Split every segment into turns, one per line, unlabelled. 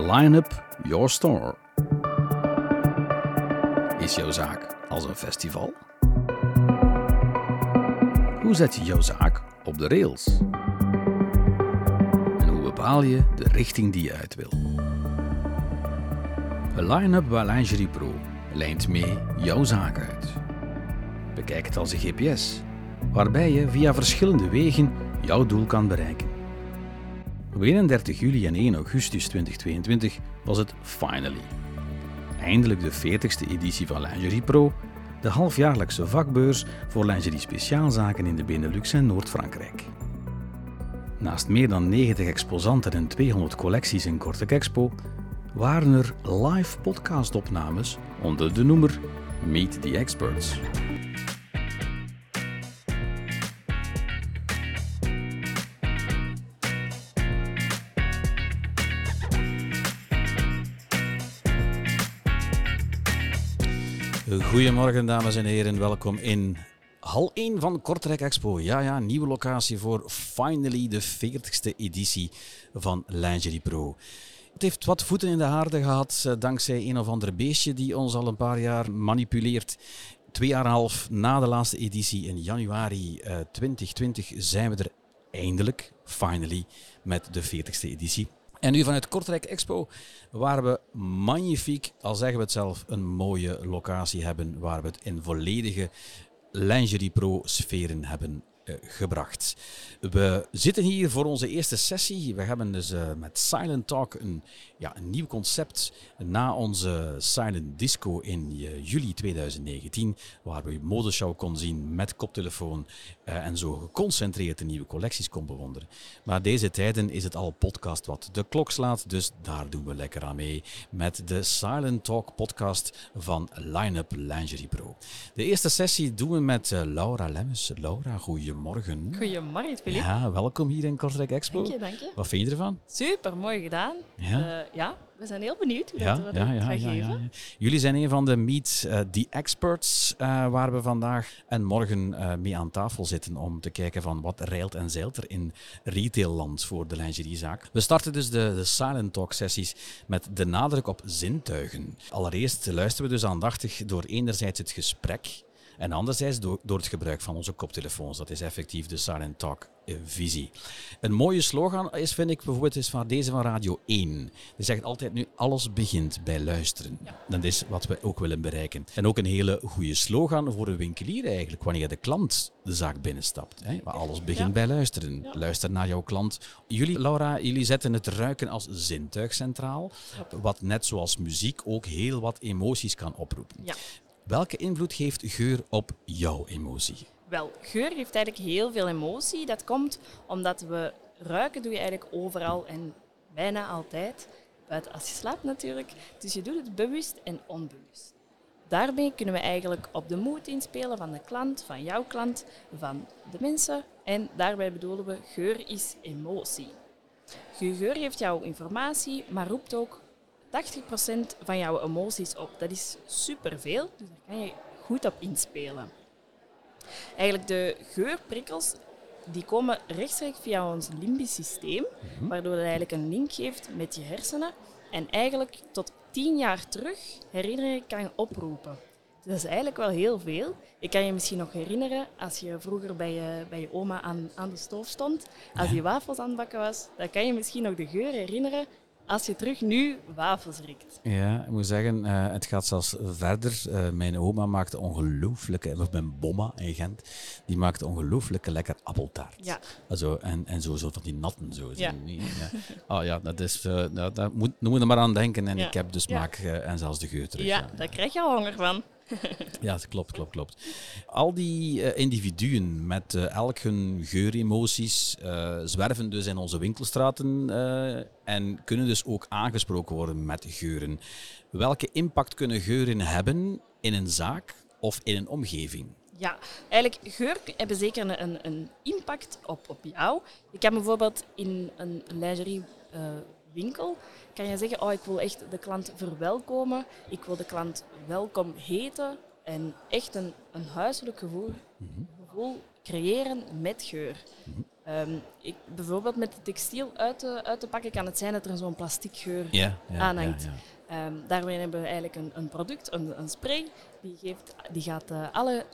A line-up, your store. Is jouw zaak als een festival? Hoe zet je jouw zaak op de rails? En hoe bepaal je de richting die je uit wil? A line-up bij Lingerie Pro lijnt mee jouw zaak uit. Bekijk het als een GPS, waarbij je via verschillende wegen jouw doel kan bereiken. Op 31 juli en 1 augustus 2022 was het finally. Eindelijk de 40ste editie van Lingerie Pro, de halfjaarlijkse vakbeurs voor lingerie speciaalzaken in de Benelux en Noord-Frankrijk. Naast meer dan 90 exposanten en 200 collecties in Kortek Expo waren er live podcastopnames onder de noemer Meet the Experts. Goedemorgen dames en heren, welkom in hal 1 van Kortrijk Expo. Ja, ja, nieuwe locatie voor finally de 40ste editie van Lingerie Pro. Het heeft wat voeten in de aarde gehad, eh, dankzij een of ander beestje die ons al een paar jaar manipuleert. Twee jaar en een half na de laatste editie in januari uh, 2020 zijn we er eindelijk, finally, met de 40ste editie. En nu vanuit Kortrijk Expo, waar we magnifiek, al zeggen we het zelf, een mooie locatie hebben, waar we het in volledige Lingerie Pro sferen hebben uh, gebracht. We zitten hier voor onze eerste sessie. We hebben dus uh, met Silent Talk een, ja, een nieuw concept na onze Silent Disco in uh, juli 2019, waar we modeshow kon zien met koptelefoon en zo geconcentreerd de nieuwe collecties kon bewonderen. Maar deze tijden is het al podcast wat de klok slaat, dus daar doen we lekker aan mee met de Silent Talk podcast van Lineup Lingerie Pro. De eerste sessie doen we met Laura Lemmes. Laura, goedemorgen.
Goedemorgen, Filip.
Ja, welkom hier in Kortrijk Expo.
Dank je, dank je.
Wat vind je ervan?
Super, mooi gedaan.
Ja,
uh, ja we zijn heel benieuwd hoe
ja,
dat we
ja,
dat
ja,
gaan
ja, ja,
geven.
Jullie zijn een van de Meet uh, the Experts uh, waar we vandaag en morgen uh, mee aan tafel zitten om te kijken van wat reilt en zeilt er in retailland voor de lingeriezaak. We starten dus de, de Silent Talk sessies met de nadruk op zintuigen. Allereerst luisteren we dus aandachtig door enerzijds het gesprek en anderzijds door, door het gebruik van onze koptelefoons. Dat is effectief de Silent Talk visie. Een mooie slogan is, vind ik, bijvoorbeeld is van deze van Radio 1. Die zegt altijd nu, alles begint bij luisteren.
Ja.
Dat is wat we ook willen bereiken. En ook een hele goede slogan voor een winkelier eigenlijk, wanneer de klant de zaak binnenstapt. Hè? Maar alles begint
Ja.
bij luisteren.
Ja.
Luister naar jouw klant. Jullie, Laura, jullie zetten het ruiken als zintuig centraal, wat net zoals muziek ook heel wat emoties kan oproepen. Welke invloed heeft geur op jouw emotie?
Wel, geur heeft eigenlijk heel veel emotie. Dat komt omdat we ruiken doe je eigenlijk overal en bijna altijd. Buiten als je slaapt natuurlijk. Dus je doet het bewust en onbewust. Daarmee kunnen we eigenlijk op de moed inspelen van de klant, van jouw klant, van de mensen. En daarbij bedoelen we geur is emotie. Geur geeft jou informatie, maar roept ook 80% van jouw emoties op. Dat is superveel, dus daar kan je goed op inspelen. Eigenlijk de geurprikkels die komen rechtstreeks via ons limbisch systeem, waardoor dat eigenlijk een link geeft met je hersenen en eigenlijk tot 10 jaar terug herinneringen kan oproepen. Dus dat is eigenlijk wel heel veel. Je kan je misschien nog herinneren als je vroeger bij je, bij je oma aan, aan de stoof stond, als die wafels aan het bakken was, dan kan je misschien nog de geur herinneren als je terug nu wafels riekt.
Ja, ik moet zeggen, uh, het gaat zelfs verder. Uh, mijn oma maakte ongelooflijke, of mijn bomma in Gent, die maakte ongelooflijke lekker appeltaart.
Ja.
Also, en, en zo, zo van die natten zo.
Ja.
ja. Oh ja, dat is, uh, dat, dat moet, moet je maar aan denken. En
Ja.
ik heb de smaak en zelfs de geur terug.
Ja, daar krijg je al honger van.
Ja, klopt, klopt, klopt. Al die uh, individuen met uh, elk hun geuremoties uh, zwerven dus in onze winkelstraten en kunnen dus ook aangesproken worden met geuren. Welke impact kunnen geuren hebben in een zaak of in een omgeving?
Ja, eigenlijk geur hebben zeker een, een, impact op, op jou. Je kan bijvoorbeeld in een lingerie winkel kan je zeggen, oh, ik wil echt de klant verwelkomen, ik wil de klant welkom heten en echt een, een huiselijk gevoel, gevoel creëren met geur. Ehm, ik, bijvoorbeeld met de textiel uit te, uit te pakken kan het zijn dat er zo'n plastic geur aanhangt. Ehm, daarmee hebben we eigenlijk een, een product, een, een spray, die, geeft, die gaat eh, alle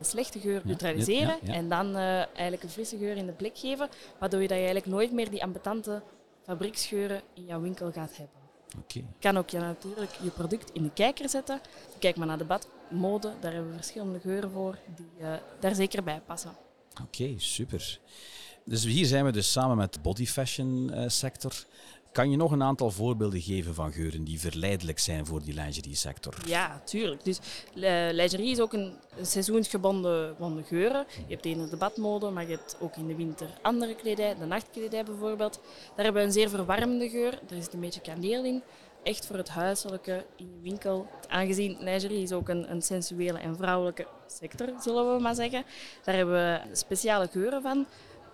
slechte geur neutraliseren
ja, ja.
en dan eh, eigenlijk een frisse geur in de blik geven, waardoor je dat je eigenlijk nooit meer die ambetante fabrieksgeuren in jouw winkel gaat hebben. Je kan ook ja, natuurlijk je product in de kijker zetten. Kijk maar naar de badmode, daar hebben we verschillende geuren voor die eh, daar zeker bij passen.
Oké, super. Dus hier zijn we dus samen met de body fashion eh, sector. Kan je nog een aantal voorbeelden geven van geuren die verleidelijk zijn voor die lingerie sector?
Ja, tuurlijk. Dus eh, lingerie is ook een, seizoensgebonden gebonden geuren. Je hebt in de badmode, maar je hebt ook in de winter andere kledij, de nachtkledij bijvoorbeeld. Daar hebben we een zeer verwarmende geur. Daar is een beetje kaneel in. Echt voor het huiselijke in je winkel. Aangezien lingerie is ook een, een sensuele en vrouwelijke sector, zullen we maar zeggen. Daar hebben we speciale geuren van.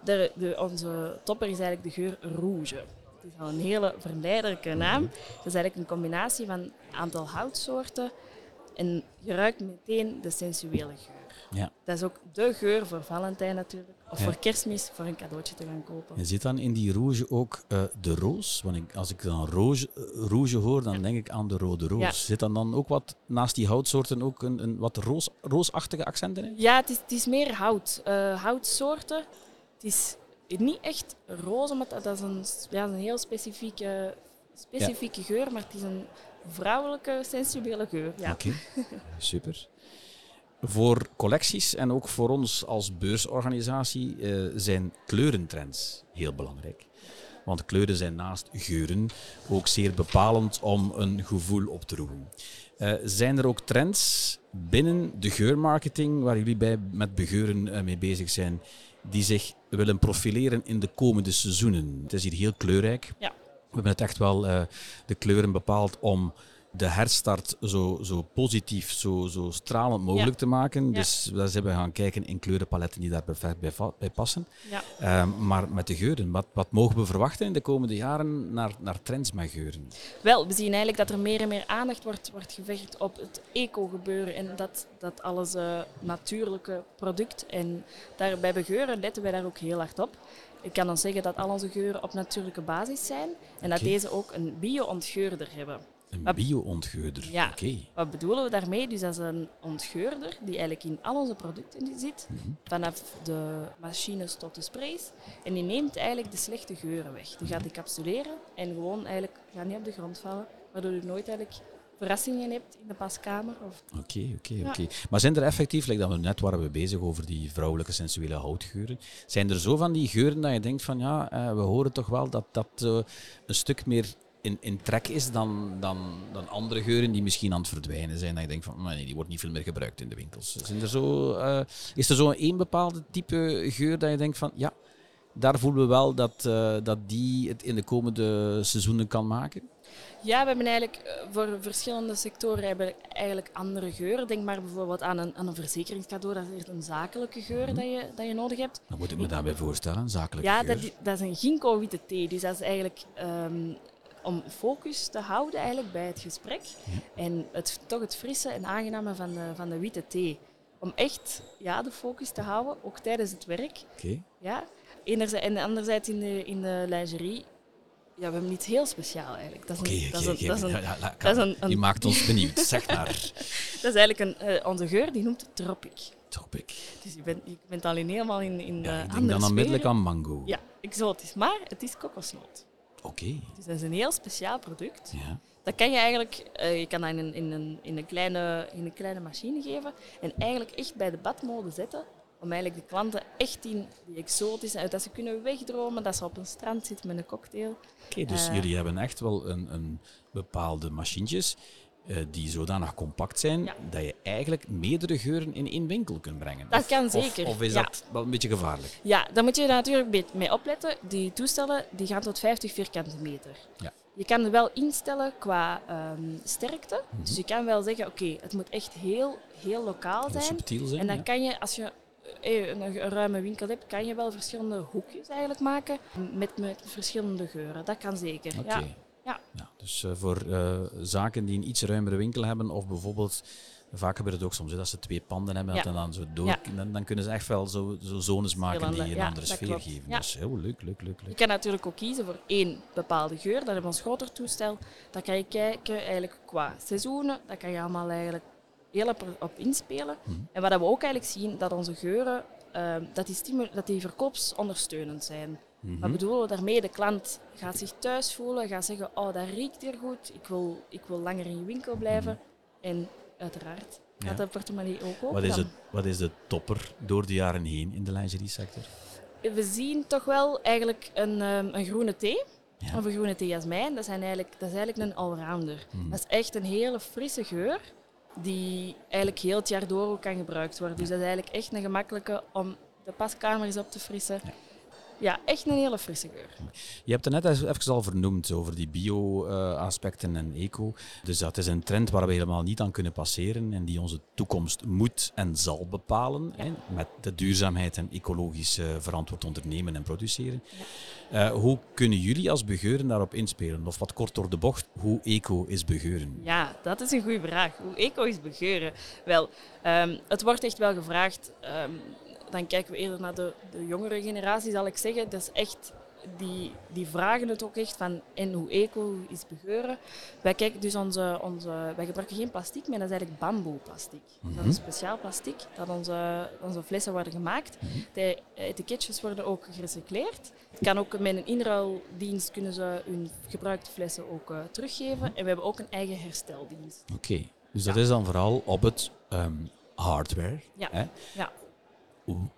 De, de, onze topper is eigenlijk de geur rouge. Het is al een hele verleidelijke naam. Dat is eigenlijk een combinatie van een aantal houtsoorten. En je ruikt meteen de sensuele geur.
Ja.
Dat is ook de geur voor Valentijn natuurlijk. Of
Ja.
voor kerstmis, voor een cadeautje te gaan kopen.
Je zit dan in die rouge ook eh, de roos. Want ik, als ik dan rouge, eh, rouge hoor, dan denk ik aan de rode roos. Zit dan dan ook wat, naast die houtsoorten, ook een, een wat roos, roosachtige accenten in?
Ja, het is, het is meer hout. eh, houtsoorten. Het is niet echt roze, maar dat is een, ja, een heel specifieke, specifieke geur. Maar het is een vrouwelijke, sensuele geur. Ja.
Oké, super. Voor collecties en ook voor ons als beursorganisatie eh, zijn kleurentrends heel belangrijk. Want kleuren zijn naast geuren ook zeer bepalend om een gevoel op te roepen. Eh, zijn er ook trends binnen de geurmarketing waar jullie bij met begeuren eh, mee bezig zijn, die zich willen profileren in de komende seizoenen? Het is hier heel kleurrijk.
Ja.
We hebben het echt wel eh, de kleuren bepaald om de herstart zo, zo positief, zo, zo stralend mogelijk
Ja.
te maken.
Ja.
Dus daar zijn we gaan kijken in kleurenpaletten die daar perfect bij, passen.
Ja.
Ehm, maar met de geuren, wat, wat mogen we verwachten in de komende jaren naar, naar trends met geuren?
Wel, we zien eigenlijk dat er meer en meer aandacht wordt, wordt gevecht op het eco-gebeuren en dat, dat alles eh, natuurlijke product. En daar, bij begeuren letten wij daar ook heel hard op. Ik kan dan zeggen dat al onze geuren op natuurlijke basis zijn en dat deze ook een bio-ontgeurder hebben.
Een bio-ontgeurder.
Ja. Wat bedoelen we daarmee? Dus dat is een ontgeurder die eigenlijk in al onze producten zit,
Mhm.
vanaf de machines tot de sprays. En die neemt eigenlijk de slechte geuren weg. Die gaat decapsuleren en gewoon eigenlijk gaat niet op de grond vallen, waardoor je nooit eigenlijk verrassingen hebt in de paskamer.
Oké, oké,
Ja.
oké. Maar zijn er effectief, like dat we net waren we bezig over die vrouwelijke sensuele houtgeuren, zijn er zo van die geuren dat je denkt van ja, eh, we horen toch wel dat dat eh, een stuk meer in, in trek is dan, dan, dan andere geuren die misschien aan het verdwijnen zijn. Dat je denkt van maar nee, die wordt niet veel meer gebruikt in de winkels. Zijn er zo, eh, is er zo één bepaalde type geur dat je denkt van ja, daar voelen we wel dat, eh, dat die het in de komende seizoenen kan maken?
Ja, we hebben eigenlijk eh, voor verschillende sectoren hebben eigenlijk andere geuren. Denk maar bijvoorbeeld aan een, aan een verzekeringscadeau. Dat is echt een zakelijke geur dat, je, dat je nodig hebt.
Dan moet ik me daarbij voorstellen, zakelijke
Ja,
geur.
dat, is- dat is een ginkgo witte thee. Dus dat is eigenlijk ehm, om focus te houden eigenlijk bij het gesprek. En het, toch het frisse en aangename van de, van de witte thee. Om echt ja, de focus te houden, ook tijdens het werk.
Oké.
Ja. Enerzijds, en anderzijds in de, in de lingerie. Ja, we hebben iets heel speciaal eigenlijk. Dat is een,
Je maakt ons benieuwd. Zeg maar.
dat is eigenlijk een, eh, onze geur, die noemt Tropic.
Topic.
Dus je bent, je bent alleen helemaal in, in de
Ja, ik denk
andere
dan onmiddellijk aan mango.
Ja, exotisch. Maar het is kokosnoot.
Oké.
Dus dat is een heel speciaal product.
Ja.
Dat kan je eigenlijk, eh, je kan dat in een, in, een, in, een kleine, in een kleine machine geven en eigenlijk echt bij de badmode zetten. Om eigenlijk de klanten echt in die exotische, uit dat ze kunnen wegdromen, dat ze op een strand zitten met een cocktail.
Oké, dus
Eh.
jullie hebben echt wel een, een bepaalde machientjes eh, die zodanig compact zijn
Ja.
dat je eigenlijk meerdere geuren in één winkel kunt brengen.
Dat kan zeker,
Of, is
ja.
dat wel een beetje gevaarlijk?
Ja, daar moet je natuurlijk mee opletten. Die toestellen die gaan tot 50 vierkante meter.
Ja.
Je kan het wel instellen qua ehm, sterkte. Dus je kan wel zeggen, oké, het moet echt heel, heel lokaal
Heel
zijn.
subtiel zijn.
En dan kan je, als je eh, een, een ruime winkel hebt, kan je wel verschillende hoekjes eigenlijk maken met, met verschillende geuren. Dat kan zeker.
Oké.
Ja. Ja.
Dus eh, voor eh, zaken die een iets ruimere winkel hebben, of bijvoorbeeld Vaak gebeurt het ook soms, hè, dat ze twee panden hebben
Ja.
en dan zo door.
Ja.
Dan, dan kunnen ze echt wel zo, zo zones maken die een
ja,
andere
dat
sfeer
klopt.
geven.
Ja.
Dus heel leuk, leuk, leuk,
Je
leuk.
kan natuurlijk ook kiezen voor één bepaalde geur. Dat hebben we ons groter toestel. Dan kan je kijken eigenlijk qua seizoenen. Daar kan je allemaal eigenlijk heel op, op inspelen.
Mhm.
En wat we ook eigenlijk zien, dat onze geuren, ehm, dat, die stimu- dat die verkoopsondersteunend zijn.
Mhm.
Wat bedoelen we daarmee? De klant gaat zich thuis voelen, gaat zeggen, oh dat riekt hier goed, ik wil, ik wil langer in je winkel blijven. En uiteraard
Ja.
gaat de portemonnee ook open.
Wat is, het, wat is de topper door de jaren heen in de lingerie sector?
We zien toch wel eigenlijk een, ehm, een groene thee.
Ja.
Of een groene thee jasmijn. Dat, zijn eigenlijk, dat is eigenlijk een allrounder.
Mhm.
Dat is echt een hele frisse geur die eigenlijk heel het jaar door ook kan gebruikt worden. Dus dat is eigenlijk echt een gemakkelijke om de paskamer eens op te frissen.
Ja,
echt een hele frisse geur.
Je hebt het net even al vernoemd over die bio-aspecten en eco. Dus dat is een trend waar we helemaal niet aan kunnen passeren en die onze toekomst moet en zal bepalen. Hè, met de duurzaamheid en ecologisch verantwoord ondernemen en produceren. Eh, hoe kunnen jullie als begeuren daarop inspelen? Of wat kort door de bocht, hoe eco is begeuren?
Ja, dat is een goede vraag. Hoe eco is begeuren? Wel, ehm, het wordt echt wel gevraagd. ehm, dan kijken we eerder naar de, de jongere generatie, zal ik zeggen. Dat is echt, die, die vragen het ook echt van en hoe eco is begeuren. Wij, kijken dus onze, onze, wij gebruiken geen plastic meer, dat is eigenlijk bamboeplastic. Dat
Mhm.
is een speciaal plastic dat onze, onze flessen worden gemaakt. De etiketjes worden ook gerecycleerd. Het kan ook met een inruildienst kunnen ze hun gebruikte flessen ook eh, teruggeven. En we hebben ook een eigen hersteldienst.
Oké, dus dat is dan vooral op het ehm, hardware.
Ja.
Hè?
Ja.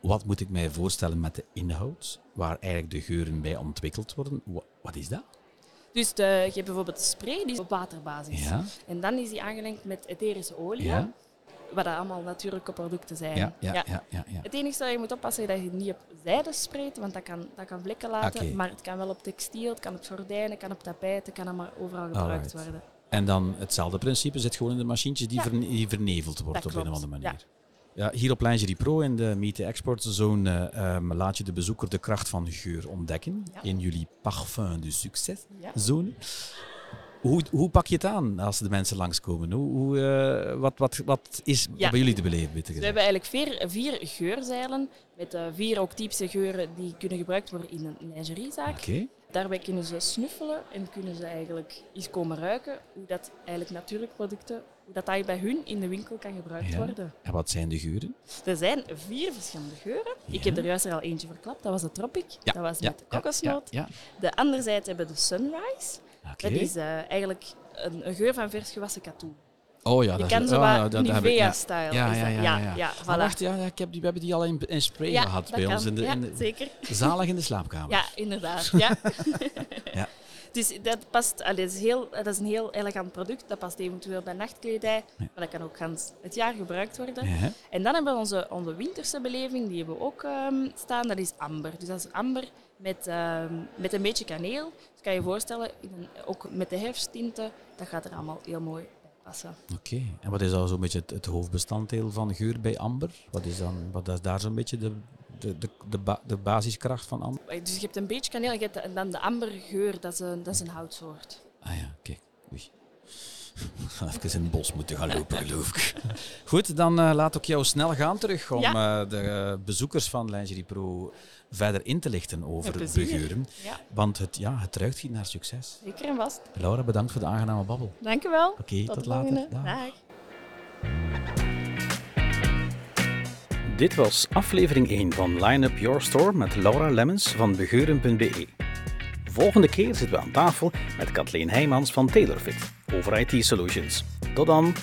Wat moet ik mij voorstellen met de inhoud, waar eigenlijk de geuren bij ontwikkeld worden? Wa- Wat is dat?
Dus de, je hebt bijvoorbeeld de spray, die is op waterbasis.
Ja,
En dan is die aangelengd met etherische olie,
ja,
wat dat allemaal natuurlijke producten zijn.
ja, ja, ja, ja, ja.
Het enige dat je moet oppassen is dat je niet op zijde spreekt, want dat kan, dat kan vlekken laten. Maar het kan wel op textiel, het kan op gordijnen, het kan op tapijten, het kan allemaal overal gebruikt
Alright.
worden.
En dan hetzelfde principe zit gewoon in de machientjes die, verne- die verneveld wordt op een of andere manier. Ja. hier op Lingerie Pro in de Meet the Export Zone eh, ehm, laat je de bezoeker de kracht van geur ontdekken
Ja.
in jullie Parfum du Succes zone. Hoe, hoe pak je het aan als de mensen langskomen? Hoe, hoe, eh, wat, wat, wat is
Ja.
bij jullie te beleven? beter
We hebben eigenlijk vier, vier geurzeilen met eh, vier ook typische geuren die kunnen gebruikt worden in een lingeriezaak.
Oké.
Daarbij kunnen ze snuffelen en kunnen ze eigenlijk eens komen ruiken hoe dat eigenlijk natuurlijke producten, hoe dat, dat bij hun in de winkel kan gebruikt
Ja.
worden.
En wat zijn de geuren?
Er zijn vier verschillende geuren. Ik heb er juist er al eentje verklapt, dat was de Tropic.
Ja,
Dat was met de kokosnoot. De andere zijde hebben we de Sunrise. Dat is eh, eigenlijk een, een geur van vers gewassen katoen.
Oh ja,
Je
dat is- oh, ja, dat- heb ik- ja. Ja, ja, ja, ja.
ja, voilà.
wacht, ja, ja, ik heb die, we hebben die al in, in spray gehad bij
kan.
ons in de, in de
zeker.
zalig in de slaapkamer.
Ja, inderdaad. Ja.
Ja.
Dus dat, past, allee, dat, is heel, dat is een heel elegant product. Dat past eventueel bij nachtkledij, maar dat kan ook gans het jaar gebruikt worden. En dan hebben we onze, onze winterse beleving, die hebben we ook ehm, staan. Dat is amber. Dus dat is amber met, ehm, met een beetje kaneel. Dus kan je je voorstellen, in een- ook met de herfsttinten, dat gaat er allemaal heel mooi
Oké. En wat is dan zo'n beetje het, het hoofdbestanddeel van geur bij amber? Wat is, dan, wat is daar zo'n beetje de, de, de, de, ba- de basiskracht van amber?
Dus je hebt een beetje kaneel, je hebt de- en dan de ambergeur, dat is een, dat is een houtsoort.
Ah ja, kijk. Oei. Even in het bos moeten gaan lopen, geloof ik. Goed, dan eh, laat ik jou snel gaan terug om eh, de eh, bezoekers van Lingerie Pro verder in te lichten over.
Ja,
Want het, ja, het ruikt hier naar succes.
zeker en vast.
Laura, bedankt voor de aangename babbel.
Dank u wel.
Oké, tot, later. Dag.
Dag.
Dit was aflevering 1 van Line Up Your Store met Laura Lemmens van begeuren.be. Volgende keer zitten we aan tafel met Kathleen Heijmans van TaylorFit over IT Solutions. Tot dan!